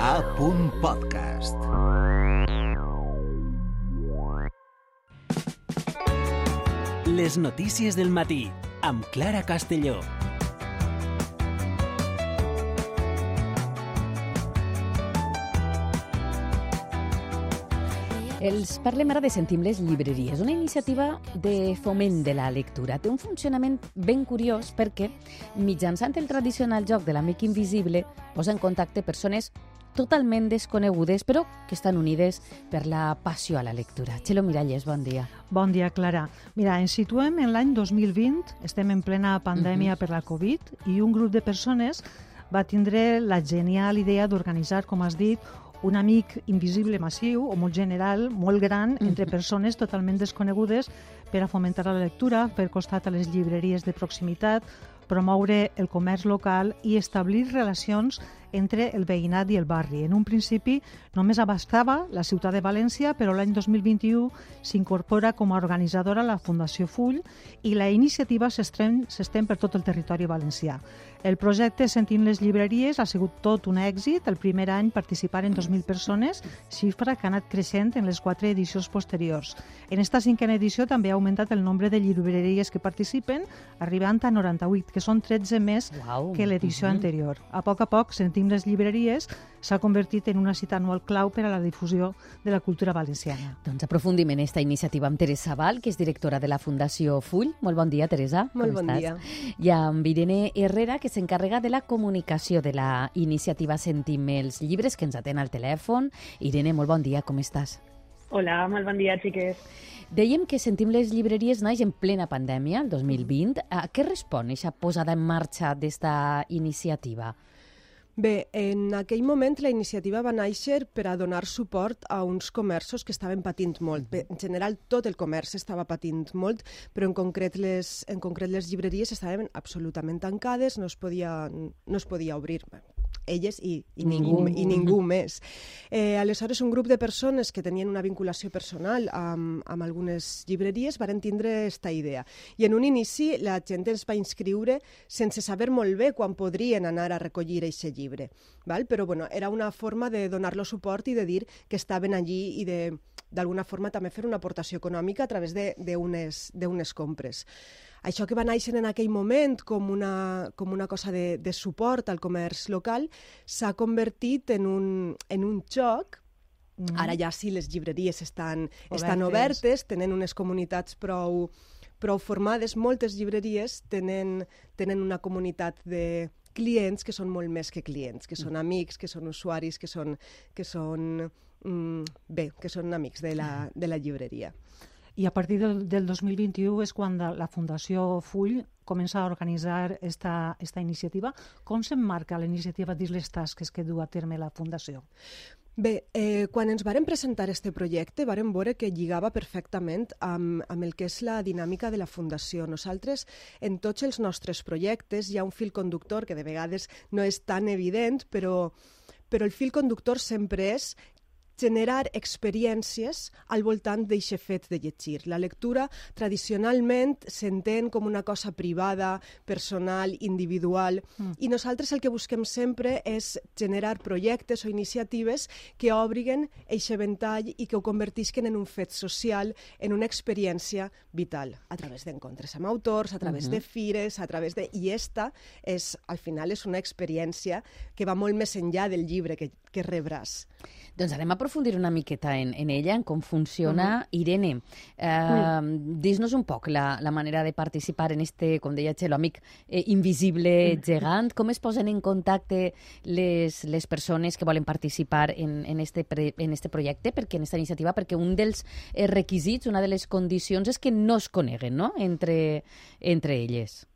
A. Podcast. Les notícies del matí amb Clara Castelló. Els parlem ara de Sentim les llibreries, una iniciativa de foment de la lectura. Té un funcionament ben curiós perquè, mitjançant el tradicional joc de l'amic invisible, posa en contacte persones totalment desconegudes, però que estan unides per la passió a la lectura. Txelo Miralles, bon dia. Bon dia, Clara. Mira, ens situem en l'any 2020, estem en plena pandèmia uh -huh. per la Covid, i un grup de persones va tindre la genial idea d'organitzar, com has dit, un amic invisible massiu o molt general, molt gran, entre persones totalment desconegudes per a fomentar la lectura, per costat a les llibreries de proximitat, promoure el comerç local i establir relacions entre el veïnat i el barri. En un principi només abastava la ciutat de València, però l'any 2021 s'incorpora com a organitzadora la Fundació Full i la iniciativa s'estén per tot el territori valencià. El projecte Sentint les llibreries ha sigut tot un èxit. El primer any participaren 2.000 persones, xifra que ha anat creixent en les quatre edicions posteriors. En esta cinquena edició també ha augmentat el nombre de llibreries que participen, arribant a 98, que són 13 més Uau. que l'edició Mhm. anterior. A poc a poc, Sentim les llibreries s'ha convertit en una cita anual clau per a la difusió de la cultura valenciana. Doncs aprofundim en esta iniciativa amb Teresa Val, que és directora de la Fundació Full. Molt bon dia, Teresa. Molt Com bon estàs? dia. I amb Irene Herrera, que s'encarrega de la comunicació de la iniciativa Sentim els llibres, que ens atén al telèfon. Irene, molt bon dia, com estàs? Hola, molt bon dia, xiques. Dèiem que Sentim les llibreries naix en plena pandèmia, el 2020. A què respon aquesta posada en marxa d'esta iniciativa? Bé, en aquell moment la iniciativa va néixer per a donar suport a uns comerços que estaven patint molt. Bé, en general, tot el comerç estava patint molt, però en concret les, en concret les llibreries estaven absolutament tancades, no es podia, no es podia obrir elles i, i, ningú, Ningú. i ningú més. Eh, aleshores, un grup de persones que tenien una vinculació personal amb, amb algunes llibreries varen tindre aquesta idea. I en un inici la gent ens va inscriure sense saber molt bé quan podrien anar a recollir aquest llibre. Val? Però bueno, era una forma de donar-lo suport i de dir que estaven allí i de d'alguna forma també fer una aportació econòmica a través d'unes compres. Això que va néixer en aquell moment com una, com una cosa de, de suport al comerç local s'ha convertit en un, en un joc Mm. Ara ja sí, les llibreries estan obertes, estan Obertes. obertes tenen unes comunitats prou, prou formades. Moltes llibreries tenen, tenen una comunitat de clients que són molt més que clients, que són amics, que són usuaris, que són, que són mm, bé, que són amics de la, de la llibreria. I a partir del, del 2021 és quan la, Fundació Full comença a organitzar esta, esta iniciativa. Com s'emmarca la iniciativa dins les tasques que du a terme la Fundació? Bé, eh, quan ens varen presentar este projecte varen veure que lligava perfectament amb, amb el que és la dinàmica de la Fundació. Nosaltres, en tots els nostres projectes, hi ha un fil conductor que de vegades no és tan evident, però, però el fil conductor sempre és generar experiències al voltant d'eixe fet de llegir. La lectura tradicionalment s'entén com una cosa privada, personal, individual, mm. i nosaltres el que busquem sempre és generar projectes o iniciatives que obriguen eixe ventall i que ho convertisquen en un fet social, en una experiència vital, a través d'encontres amb autors, a través uh -huh. de fires, a través de... I esta, és, al final, és una experiència que va molt més enllà del llibre que, que rebràs. Doncs anem a aprofundir una miqueta en, en ella, en com funciona. Uh -huh. Irene, eh, uh dis-nos un poc la, la manera de participar en este, com deia Txelo, amic eh, invisible gegant. Com es posen en contacte les, les persones que volen participar en, en, este pre, en este projecte, perquè en esta iniciativa, perquè un dels eh, requisits, una de les condicions és que no es coneguen no? entre, entre elles.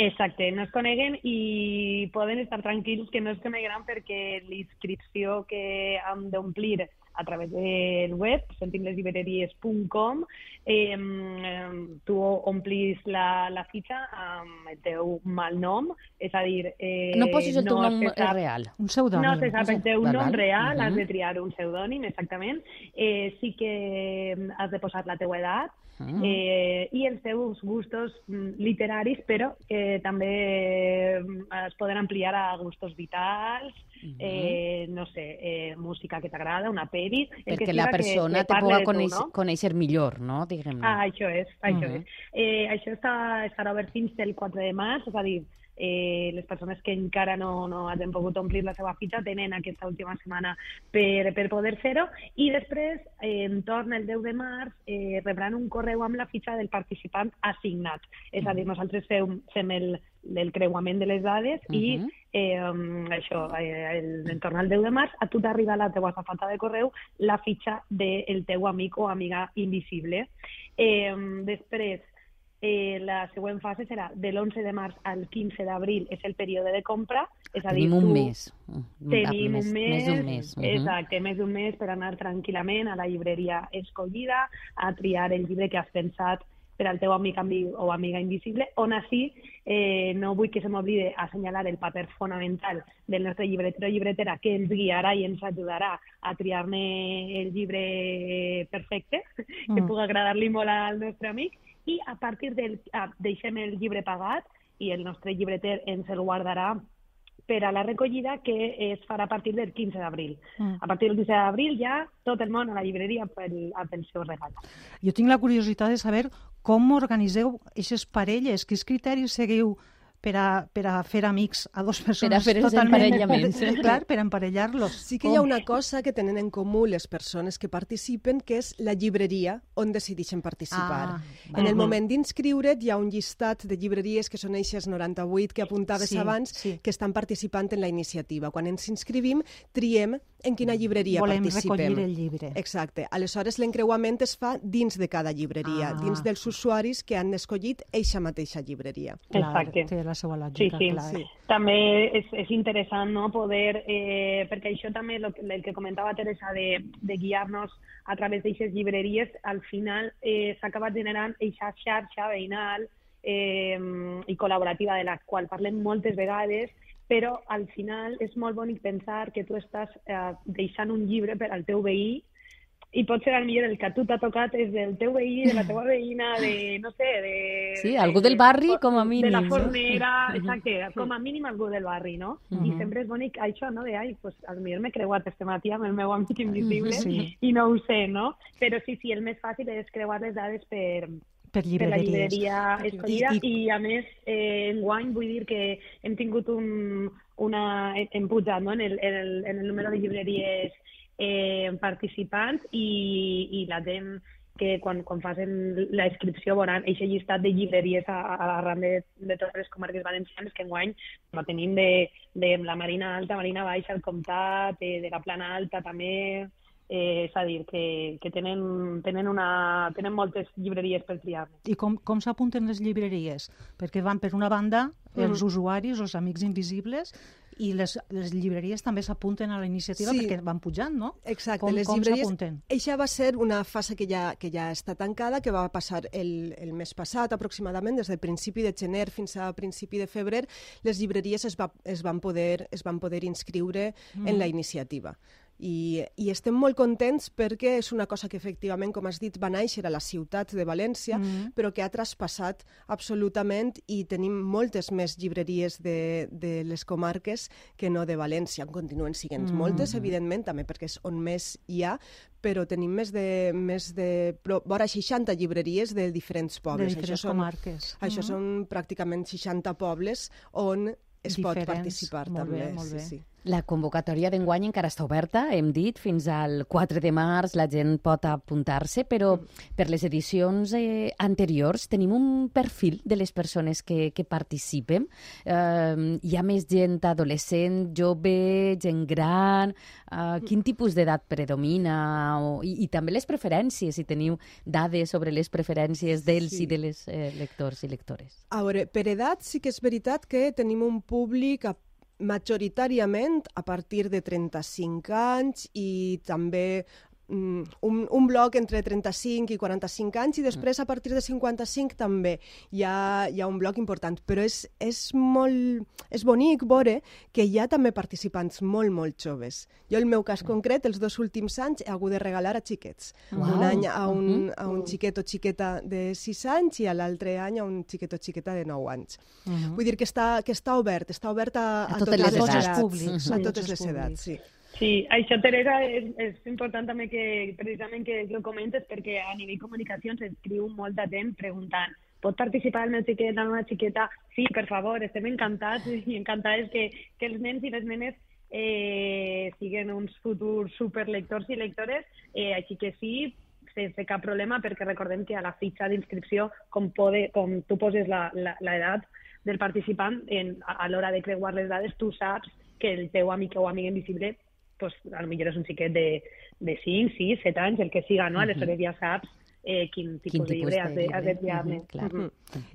Exacte, no es coneguen i poden estar tranquils que no es conegueran perquè l'inscripció que han d'omplir a través del web, sentimleslibreries.com, eh, tu omplis la, la fitxa amb el teu malnom, és a dir... Eh, no posis el teu no nom sap- real. Un pseudònim. no se sap el teu Val, nom real, Mhm. has de triar un pseudònim, exactament. Eh, sí que has de posar la teua edat Mhm. eh, i els teus gustos mm, literaris, però que també mm, es poden ampliar a gustos vitals, eh, eh, no sé, eh, música que t'agrada, una que Perquè siga la que- persona que te parle puga conèixer, no? conèixer millor, no? Diguem-ne. Ah, això és, això Mhm. és. Eh, això està, estarà obert fins el 4 de març, és a dir, eh, les persones que encara no, no hagin pogut omplir la seva fitxa tenen aquesta última setmana per, per poder fer-ho i després, eh, en torn el 10 de març, eh, rebran un correu amb la fitxa del participant assignat. És a dir, nosaltres fem, fem el, el creuament de les dades i Mhm. eh, això, eh, el, en torn al 10 de març, a tu t'arriba a la teua safata de correu la fitxa del teu amic o amiga invisible. Eh, després, eh, la següent fase serà de l'11 de març al 15 d'abril, és el període de compra, és a dir, Tenim un tu- mes. Tenim més, un mes, Més d'un mes. mhm. exacte, més d'un mes per anar tranquil·lament a la llibreria escollida, a triar el llibre que has pensat per al teu amic ami- o amiga invisible, on així eh, no vull que se m'oblide assenyalar el paper fonamental del nostre llibreter o llibretera que ens guiarà i ens ajudarà a triar-ne el llibre perfecte, que Mm. pugui agradar-li molt al nostre amic, i a partir del... Ah, deixem el llibre pagat i el nostre llibreter ens el guardarà per a la recollida que es farà a partir del 15 d'abril. Mm. A partir del 15 d'abril ja tot el món a la llibreria pel, a pel seu regal. Jo tinc la curiositat de saber com organiseu aquestes parelles, quins criteris seguiu per a, per a fer amics a dos persones fer els totalment... emparellaments. Clar, per emparellar-los. Sí que hi ha una cosa que tenen en comú les persones que participen, que és la llibreria on decideixen participar. Ah, en el val. moment d'inscriure't hi ha un llistat de llibreries que són eixes 98 que apuntaves Sí, abans sí. que estan participant en la iniciativa. Quan ens inscrivim, triem en quina llibreria Volem participem. recollir el llibre. Exacte. Aleshores, l'encreuament es fa dins de cada llibreria, Ah. dins dels usuaris que han escollit eixa mateixa llibreria. Clar, Exacte. té la seva Sí, lògica, sí, clar. sí. També és, és interessant no, poder, eh, perquè això també, lo, que- el que comentava Teresa, de, de guiar-nos a través d'aquestes llibreries, al final eh, s'ha acabat generant aquesta xarxa veïnal eh, i col·laborativa de la qual parlem moltes vegades, però al final és molt bonic pensar que tu estàs eh, deixant un llibre per al teu veí i pot ser al millor el que a tu t'ha tocat és del teu veí, de la teva veïna, de, no sé, de... Sí, algú del barri, com a De la mínim, no? fornera, exacte, com a mínim algú del barri, no? I Mhm. sempre és bonic això, no?, de, ai, pues, al millor m'he creuat este matí amb el meu amic invisible Sí. i no ho sé, no? Però sí, sí, el més fàcil és creuar les dades per, Per per la llibreria I- escollida i- i, a més, eh, enguany vull dir que hem tingut un, una... hem pujat no? en, el, en, el, en el número de llibreries eh, participants i, i la gent que quan, quan facin la inscripció veuran aquest llistat de llibreries a, a arran de, de totes les comarques valencianes que enguany no tenim de, de la Marina Alta, Marina Baixa, el Comtat, de, de la Plana Alta també, eh, és a dir, que, que tenen, tenen, una, tenen moltes llibreries per triar-ne. I com, com s'apunten les llibreries? Perquè van, per una banda, els usuaris, els amics invisibles, i les, les llibreries també s'apunten a la iniciativa Sí. perquè van pujant, no? Exacte, Com- les com llibreries... s'apunten? Eixa va ser una fase que ja, que ja està tancada, que va passar el, el mes passat aproximadament, des del principi de gener fins a principi de febrer, les llibreries es, va, es, van, poder, es van poder inscriure mm. en la iniciativa. I, I estem molt contents perquè és una cosa que efectivament, com has dit, va néixer a la ciutat de València, Mm. però que ha traspassat absolutament i tenim moltes més llibreries de, de les comarques que no de València. En continuen siguent Mm. moltes, evidentment, també perquè és on més hi ha, però tenim més de, més de pro- vora 60 llibreries de diferents De pobles. diferents són, comarques. això Mhm. són pràcticament 60 pobles on es pot Diferents. participar Molt bé, també. molt bé. Sí, sí. La convocatòria d'enguany encara està oberta, hem dit, fins al 4 de març la gent pot apuntar-se, però per les edicions eh, anteriors tenim un perfil de les persones que, que participen. Eh, hi ha més gent adolescent, jove, gent gran... Eh, quin tipus d'edat predomina? O, i, I també les preferències, si teniu dades sobre les preferències dels Sí. i de les eh, lectors i lectores. A veure, per edat sí que és veritat que tenim un públic a, majoritàriament a partir de 35 anys i també un, un bloc entre 35 i 45 anys i després a partir de 55 també hi ha, hi ha un bloc important. Però és, és molt... és bonic veure que hi ha també participants molt, molt joves. Jo, el meu cas concret, els dos últims anys he hagut de regalar a xiquets. Un Uau. any a un, a un xiquet o xiqueta de 6 anys i a l'altre any a un xiquet o xiqueta de 9 anys. Mhm. Vull dir que està, que està obert, està obert a, A a, totes totes les edats. edats. públics, A a totes les edats, sí. Sí, això, Teresa, és, és important també que precisament que, ho comentes perquè a nivell comunicació ens escriu molt de temps preguntant pot participar el meu xiquet, la meva xiqueta? Sí, per favor, estem encantats i encantades que, que els nens i les nenes eh, siguin uns futurs superlectors i lectores, eh, així que sí, sense cap problema, perquè recordem que a la fitxa d'inscripció, com, pode, com tu poses l'edat del participant, en, a, a l'hora de creuar les dades, tu saps que el teu amic o amiga invisible pues, a lo millor és un xiquet de, de 5, 6, 7 anys, el que siga, no? Aleshores ja saps eh, quin tipus, Quin de tipus llibre de has de, has llibre. d'enviar-me. Mhm, clar. Mhm.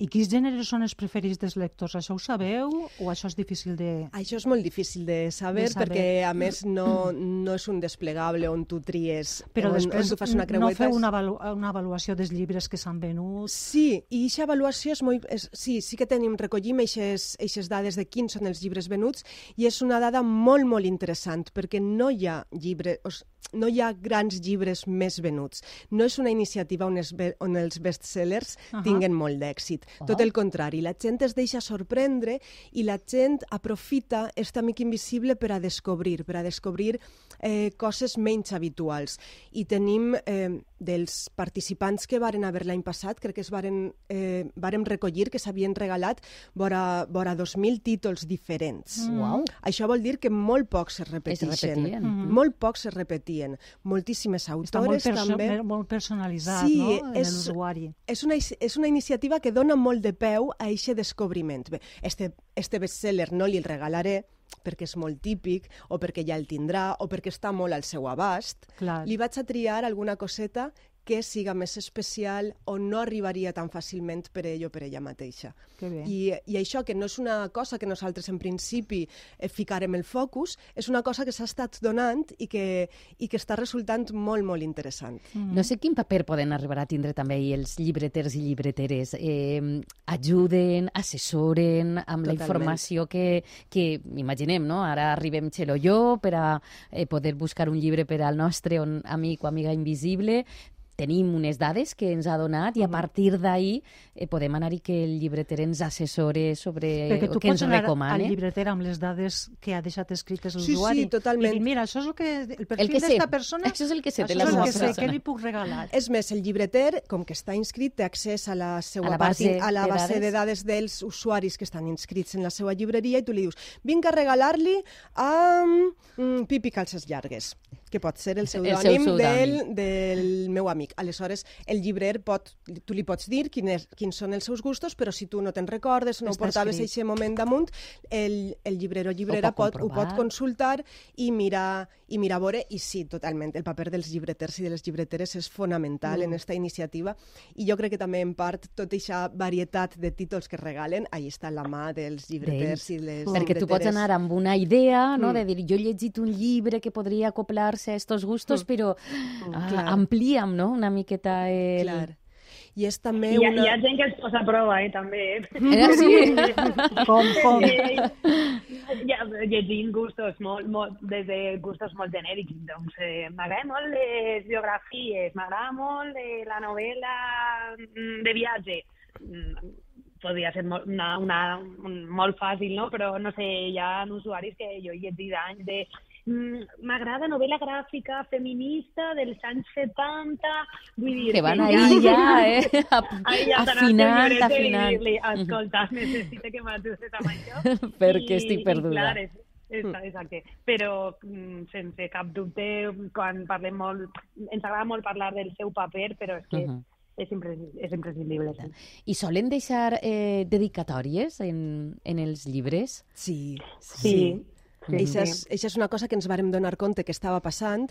I quins gèneres són els preferits dels lectors? Això ho sabeu o això és difícil de... Això és molt difícil de saber, De saber. perquè, a més, no, no és un desplegable on tu tries, Però on, després on tu fas una no creueta. feu és- una, avalu una avaluació dels llibres que s'han venut? Sí, i aquesta avaluació és molt... És, sí, sí que tenim, recollim aquestes dades de quins són els llibres venuts i és una dada molt, molt interessant perquè no hi ha llibre, o s- no hi ha grans llibres més venuts. No és una iniciativa on, es, on els bestsellers uh. -huh. tinguen molt d'èxit. Ah. Tot el contrari, la gent es deixa sorprendre i la gent aprofita aquest amic invisible per a descobrir, per a descobrir eh, coses menys habituals. I tenim eh, dels participants que varen haver l'any passat, crec que es varen, eh, varen recollir, que s'havien regalat vora, vora 2.000 títols diferents. Mm. Uau. Això vol dir que molt pocs es repeteixen. repetien. Mhm. Molt pocs es repetien. Moltíssimes Està molt, autores també. molt personalitzat, Sí, no?, en és- l'usuari. És una, és una iniciativa que dona molt de peu a aquest descobriment. Bé, este, este bestseller no li el regalaré perquè és molt típic, o perquè ja el tindrà, o perquè està molt al seu abast. Clar. Li vaig a triar alguna coseta que siga més especial o no arribaria tan fàcilment per ell o per ella mateixa. Que bé. I, I això, que no és una cosa que nosaltres en principi eh, ficarem el focus, és una cosa que s'ha estat donant i que, i que està resultant molt, molt interessant. No sé quin paper poden arribar a tindre també els llibreters i llibreteres. Eh, ajuden, assessoren amb la Totalment. informació que, que imaginem, no? Ara arribem Xelo jo per a eh, poder buscar un llibre per al nostre on, amic o amiga invisible tenim unes dades que ens ha donat i a partir d'ahir eh, podem anar-hi que el llibreter ens assessore sobre Perquè tu que ens pots anar al recomana. llibreter amb les dades que ha deixat escrites Sí, l'usuari. sí, totalment. I dir, mira, això és el que... El El perfil que d'esta persona... Això és el que sé, això de la el seva que sé, persona. què li puc regalar? És més, el llibreter, com que està inscrit, té accés a la seva A la part- base a la de base dades. de dades dels usuaris que estan inscrits en la seva llibreria i tu li dius, vinc a regalar-li a mm, Pipi Calces Llargues, que pot ser el seu pseudònim del, pseudònim. del meu amic. Aleshores, el llibrer pot, tu li pots dir quin és, quins són els seus gustos, però si tu no te'n recordes, no ho Està portaves escrit. aquest moment damunt, el, el llibrer o llibrera Ho pot pot, ho pot consultar i mirar, i mirar a veure, i sí, totalment, el paper dels llibreters i de les llibreteres és fonamental mm. en aquesta iniciativa i jo crec que també en part tota aquesta varietat de títols que regalen, ahí està la mà dels llibreters i les Perquè tu pots anar amb una idea, no? Mm. de dir, jo he llegit un llibre que podria acoplar-se a estos gustos, però ah, clar. amplíem no? Una miqueta el... Clar. I és també I hi ha, una... hi ha gent que es posa a prova, eh, també. Eh? Era així? Com, com? Eh, ja, llegint gustos molt, molt, des de gustos molt genèrics. Doncs eh, m'agrada molt les biografies, m'agrada molt eh, la novel·la mm, de viatge. Mm, podria ser molt, una, una, un, molt fàcil, no? Però, no sé, hi ha usuaris que jo he llegit anys de m'agrada novel·la gràfica feminista dels anys 70, vull dir... Que van ja- ahí ja, eh? Ahí ja t'anaves afinant, i afinant. dir-li, escolta, necessito que m'ajudes amb això. Perquè I- estic i, perduda. clar, és, és, exacte. Però mm, sense cap dubte, quan parlem molt... Ens agrada molt parlar del seu paper, però és que Mhm. és, imprescindible, és imprescindible. Sí. I solen deixar eh, dedicatòries en, en els llibres? Sí, Sí. sí. Eixa és, eixa és una cosa que ens vàrem donar compte que estava passant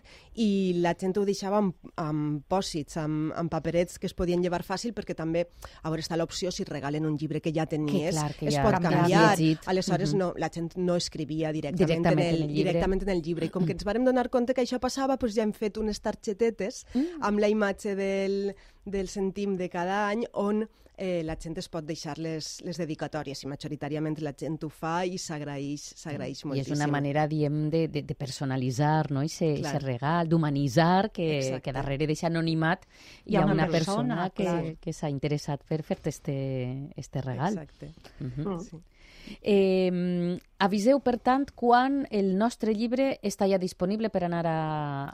i la gent ho deixava amb, amb pòsits, amb, amb paperets que es podien llevar fàcil perquè també, a veure, està l'opció si regalen un llibre que ja tenies, clar, que es ja pot canviar. llegit. Aleshores, Mhm. no, la gent no escrivia directament, Directament en, el, en el llibre. directament en el llibre. I com que ens vàrem donar compte que això passava, doncs ja hem fet unes targetetes Mm. amb la imatge del, del centim de cada any on eh, la gent es pot deixar les, les dedicatòries i majoritàriament la gent ho fa i s'agraeix s'agraeix I és moltíssim. una manera, diem, de, de, de personalitzar, no? I se, Clar. se regal, d'humanitzar, que, Exacte. que darrere d'aquest anonimat hi Hi ha ha una una persona, persona, clar. que, que s'ha interessat per fer-te este, este regal. Exacte. Mhm. Mm. Sí. Eh, aviseu, per tant, quan el nostre llibre està ja disponible per anar a,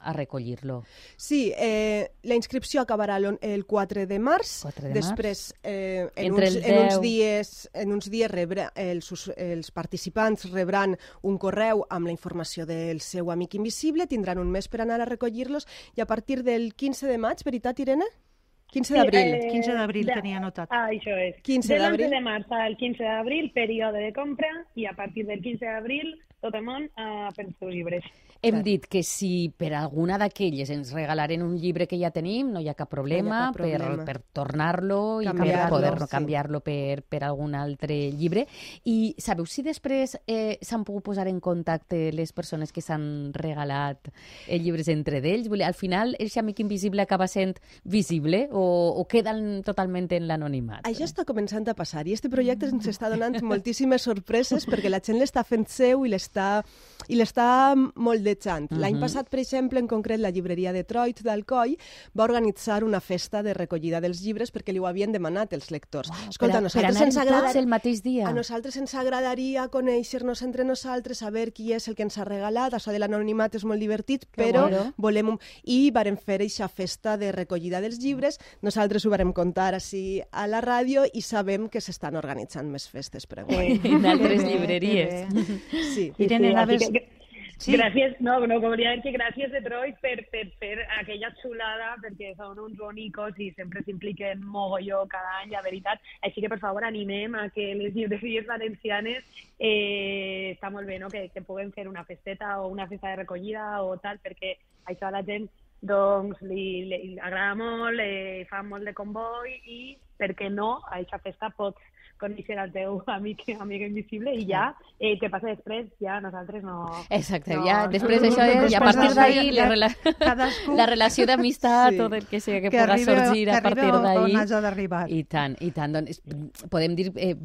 a recollir-lo. Sí, eh, la inscripció acabarà el 4 de març. 4 de Després, eh, en, Entre uns, el en uns 10. dies, en uns dies rebre, els, els participants rebran un correu amb la informació del seu amic invisible, tindran un mes per anar a recollir-los i a partir del 15 de maig, veritat, Irene? 15 d'abril. eh, 15 d'abril tenia anotat. Ah, això és. 15 Del d'abril. 11 de març al 15 d'abril, període de compra, i a partir del 15 d'abril, tot el món uh, per els seus llibres. Hem dit que si per alguna d'aquelles ens regalaren un llibre que ja tenim, no hi ha cap problema, cap problema. per, per tornar-lo i per Canviar-lo, poder sí. canviar-lo per, per algun altre llibre. I sabeu si després eh, s'han pogut posar en contacte les persones que s'han regalat eh, llibres entre d'ells? Al final, aquest amic invisible acaba sent visible o, o queden totalment en l'anonimat? Això està començant a passar i este projecte ens està donant moltíssimes sorpreses perquè la gent l'està fent seu i l'està i l'està moldejant. L'any passat, per exemple, en concret, la llibreria Detroit d'Alcoi va organitzar una festa de recollida dels llibres perquè li ho havien demanat els lectors. Escolta, per, a a, per nosaltres anar ens tots agrada... el mateix dia. A nosaltres ens agradaria conèixer-nos entre nosaltres, saber qui és el que ens ha regalat, això de l'anonimat és molt divertit, però guai. volem... Un... I varen fer aquesta festa de recollida dels llibres, nosaltres ho vàrem contar així a la ràdio i sabem que s'estan organitzant més festes per enguany. en altres Que llibreries. que. Sí. Irene, Sí, que- Sí. Gràcies, no, no, que volia dir que gràcies Detroit per, per fer aquella xulada, perquè són uns bonicos i sempre s'impliquen mogolló cada any, la veritat. Així que, per favor, animem a que les llibreries valencianes eh, està molt bé no? que, que puguem fer una festeta o una festa de recollida o tal, perquè això a la gent doncs li, li, agrada molt, eh, fa molt de comboi i, per què no, a aquesta festa pots conèixer el teu amic, amic invisible i ja, eh, què passa després, ja nosaltres no... Exacte, no, ja no. després això és, i a partir d'ahir la, rela cadascú- la relació d'amistat, Sí. tot el que sigui que, que puga arribi, sorgir a que arribi partir d'ahir. I tant, i tant. Doncs, podem dir eh,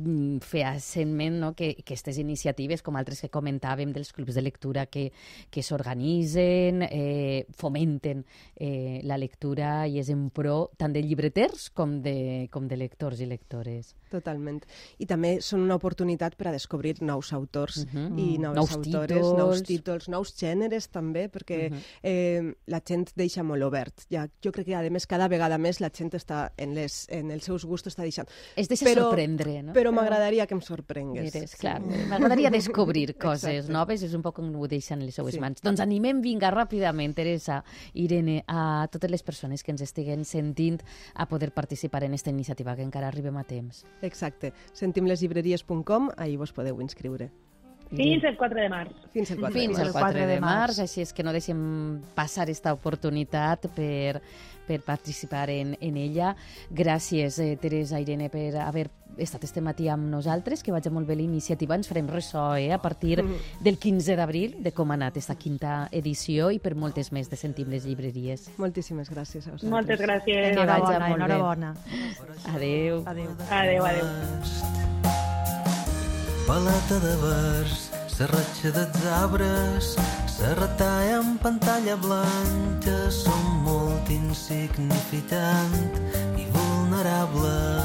fehacientment no, que, que aquestes iniciatives, com altres que comentàvem dels clubs de lectura que, que s'organitzen, eh, fomenten eh, la lectura i és en pro tant de llibreters com de, com de lectors i lectores. Totalment. I també són una oportunitat per a descobrir nous autors Mhm. i Mm. noves Nous autores, títols. nous títols, nous gèneres també, perquè Mhm. eh, la gent deixa molt obert. Ja, jo crec que, a més, cada vegada més la gent està en, les, en els seus gustos està deixant. Es deixa Però- sorprendre, no? Però m'agradaria que em sorprengués. Eres, clar. M'agradaria descobrir coses Exacte. noves, és un poc com ho deixen en les seues Sí. mans. Doncs animem, vinga, ràpidament, Teresa, Irene, a totes les persones que ens estiguen sentint a poder participar en aquesta iniciativa, que encara arribem a temps. Exacte. Sentimleslibreries.com, ahí vos podeu inscriure. Fins el 4 de març. Fins el 4 Fins de al març. 4 de març, així és que no deixem passar aquesta oportunitat per, per participar en, en ella. Gràcies, eh, Teresa Irene, per haver estat este matí amb nosaltres, que vagi molt bé la iniciativa. Ens farem ressò eh, a partir del 15 d'abril de com ha anat aquesta quinta edició i per moltes més de Sentim les llibreries. Moltíssimes gràcies a vosaltres. Moltes gràcies. Que vagi Enhorabona, molt bé. enhorabona. Adeu. Adéu. Adéu, adéu. Paleta de vers, serratxa dels arbres, serratalla en pantalla blanca, som molt insignificant i vulnerable.